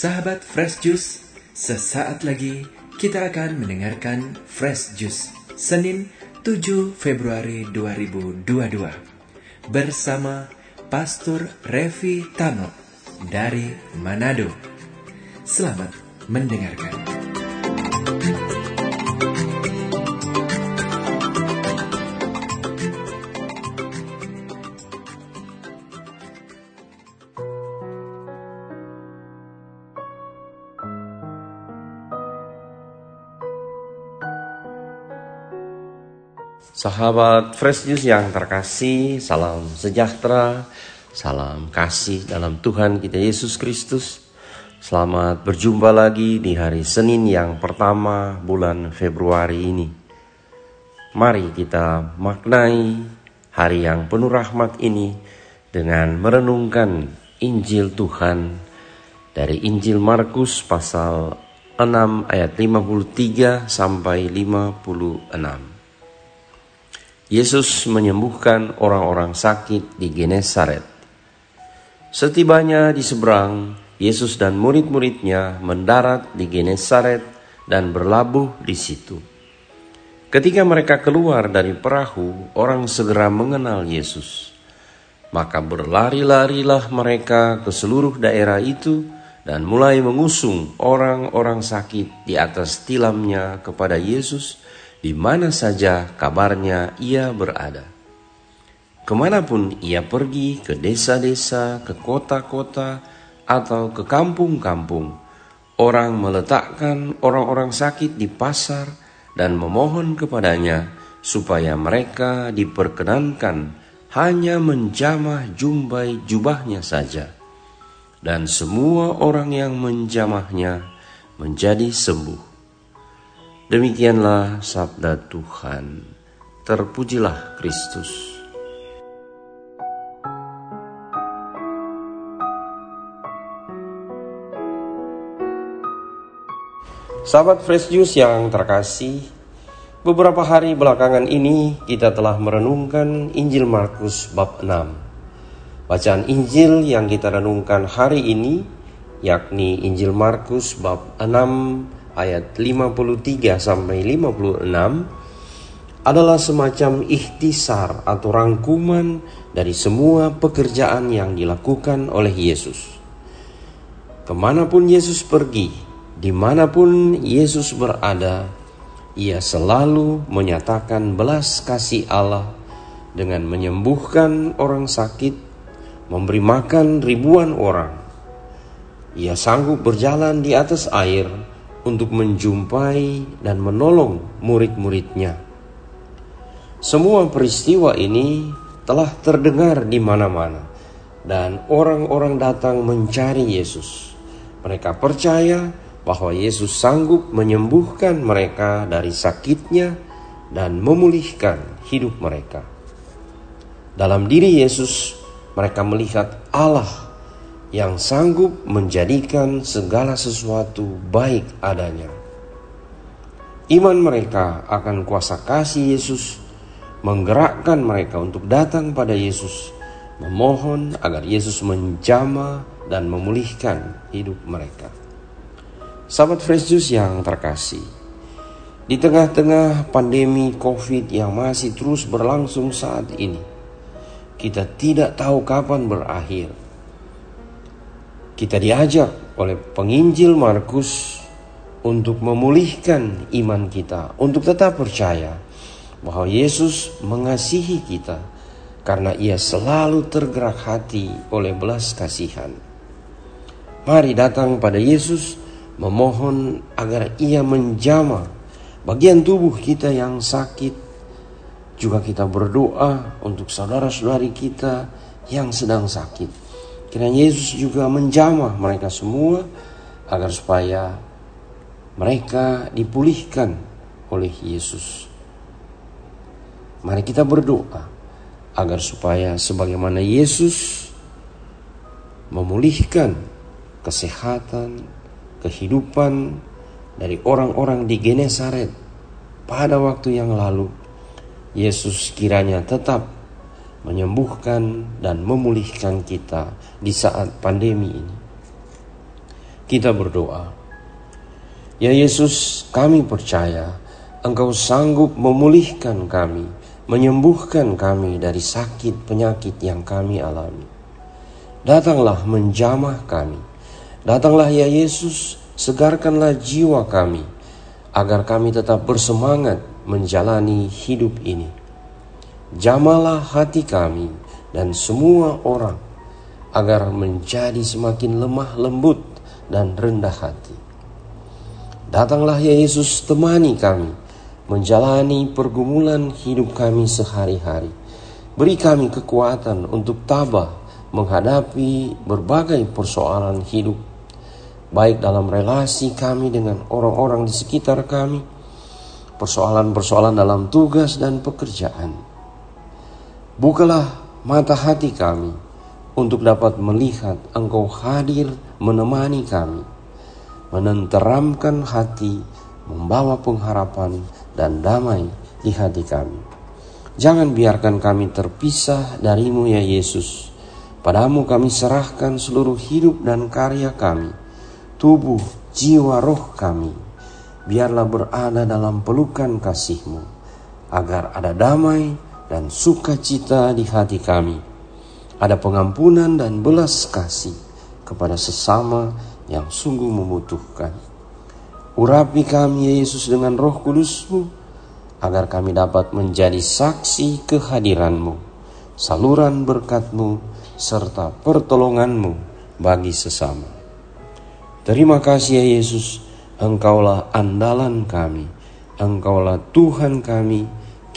Sahabat Fresh Juice, sesaat lagi kita akan mendengarkan Fresh Juice Senin 7 Februari 2022 bersama Pastor Revi Tano dari Manado. Selamat mendengarkan. Sahabat Fresh News yang terkasih, salam sejahtera, salam kasih dalam Tuhan kita Yesus Kristus. Selamat berjumpa lagi di hari Senin yang pertama bulan Februari ini. Mari kita maknai hari yang penuh rahmat ini dengan merenungkan Injil Tuhan dari Injil Markus pasal 6 ayat 53 sampai 56. Yesus menyembuhkan orang-orang sakit di Genesaret. Setibanya di seberang, Yesus dan murid-muridnya mendarat di Genesaret dan berlabuh di situ. Ketika mereka keluar dari perahu, orang segera mengenal Yesus. Maka berlari-larilah mereka ke seluruh daerah itu dan mulai mengusung orang-orang sakit di atas tilamnya kepada Yesus di mana saja kabarnya ia berada. Ke mana pun ia pergi, ke desa-desa, ke kota-kota, atau ke kampung-kampung, orang meletakkan orang-orang sakit di pasar dan memohon kepadanya supaya mereka diperkenankan hanya menjamah jumbai jubahnya saja. Dan semua orang yang menjamahnya menjadi sembuh. Demikianlah sabda Tuhan. Terpujilah Kristus. Sahabat Fresh Juice yang terkasih, beberapa hari belakangan ini kita telah merenungkan Injil Markus bab 6. Bacaan Injil yang kita renungkan hari ini yakni Injil Markus bab 6 ayat 53 sampai 56 adalah semacam ikhtisar atau rangkuman dari semua pekerjaan yang dilakukan oleh Yesus. Ke mana pun Yesus pergi, di mana pun Yesus berada, ia selalu menyatakan belas kasih Allah dengan menyembuhkan orang sakit, memberi makan ribuan orang. Ia sanggup berjalan di atas air, untuk menjumpai dan menolong murid-muridnya. Semua peristiwa ini telah terdengar di mana-mana dan orang-orang datang mencari Yesus. Mereka percaya bahwa Yesus sanggup menyembuhkan mereka dari sakitnya dan memulihkan hidup mereka. Dalam diri Yesus, mereka melihat Allah yang sanggup menjadikan segala sesuatu baik adanya. Iman mereka akan kuasa kasih Yesus menggerakkan mereka untuk datang pada Yesus, memohon agar Yesus menjama dan memulihkan hidup mereka. Sahabat Fresh Juice yang terkasih, di tengah-tengah pandemi COVID yang masih terus berlangsung saat ini, kita tidak tahu kapan berakhir kita diajak oleh penginjil Markus untuk memulihkan iman kita, untuk tetap percaya bahwa Yesus mengasihi kita karena ia selalu tergerak hati oleh belas kasihan. Mari datang pada Yesus memohon agar ia menjama bagian tubuh kita yang sakit. Juga kita berdoa untuk saudara-saudari kita yang sedang sakit Kiranya Yesus juga menjamah mereka semua agar supaya mereka dipulihkan oleh Yesus. Mari kita berdoa agar supaya sebagaimana Yesus memulihkan kesehatan, kehidupan dari orang-orang di Genesaret pada waktu yang lalu, Yesus kiranya tetap menyembuhkan dan memulihkan kita di saat pandemi ini. Kita berdoa. Ya Yesus, kami percaya Engkau sanggup memulihkan kami, menyembuhkan kami dari sakit penyakit yang kami alami. Datanglah menjamah kami. Datanglah ya Yesus, segarkanlah jiwa kami agar kami tetap bersemangat menjalani hidup ini. Jamalah hati kami dan semua orang agar menjadi semakin lemah lembut dan rendah hati. Datanglah ya Yesus temani kami menjalani pergumulan hidup kami sehari-hari. Beri kami kekuatan untuk tabah menghadapi berbagai persoalan hidup, baik dalam relasi kami dengan orang-orang di sekitar kami, persoalan-persoalan dalam tugas dan pekerjaan. Bukalah mata hati kami untuk dapat melihat Engkau hadir menemani kami, menenteramkan hati, membawa pengharapan dan damai di hati kami. Jangan biarkan kami terpisah darimu ya Yesus. Padamu kami serahkan seluruh hidup dan karya kami, tubuh, jiwa, roh kami. Biarlah berada dalam pelukan kasihmu, agar ada damai dan sukacita di hati kami. Ada pengampunan dan belas kasih kepada sesama yang sungguh membutuhkan. Urapi kami ya Yesus dengan roh kudusmu agar kami dapat menjadi saksi kehadiranmu, saluran berkatmu, serta pertolonganmu bagi sesama. Terima kasih ya Yesus, Engkaulah andalan kami, Engkaulah Tuhan kami,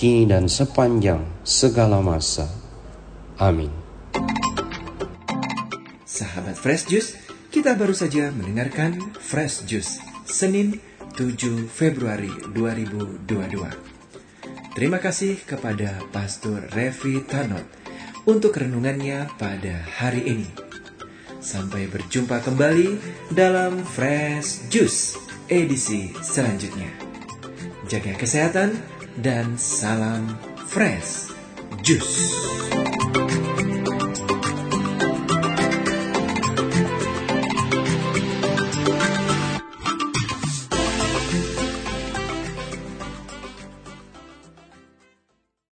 kini dan sepanjang segala masa. Amin. Sahabat Fresh Juice, kita baru saja mendengarkan Fresh Juice Senin 7 Februari 2022. Terima kasih kepada Pastor Revi Tanot untuk renungannya pada hari ini. Sampai berjumpa kembali dalam Fresh Juice edisi selanjutnya. Jaga kesehatan dan salam Fresh Juice.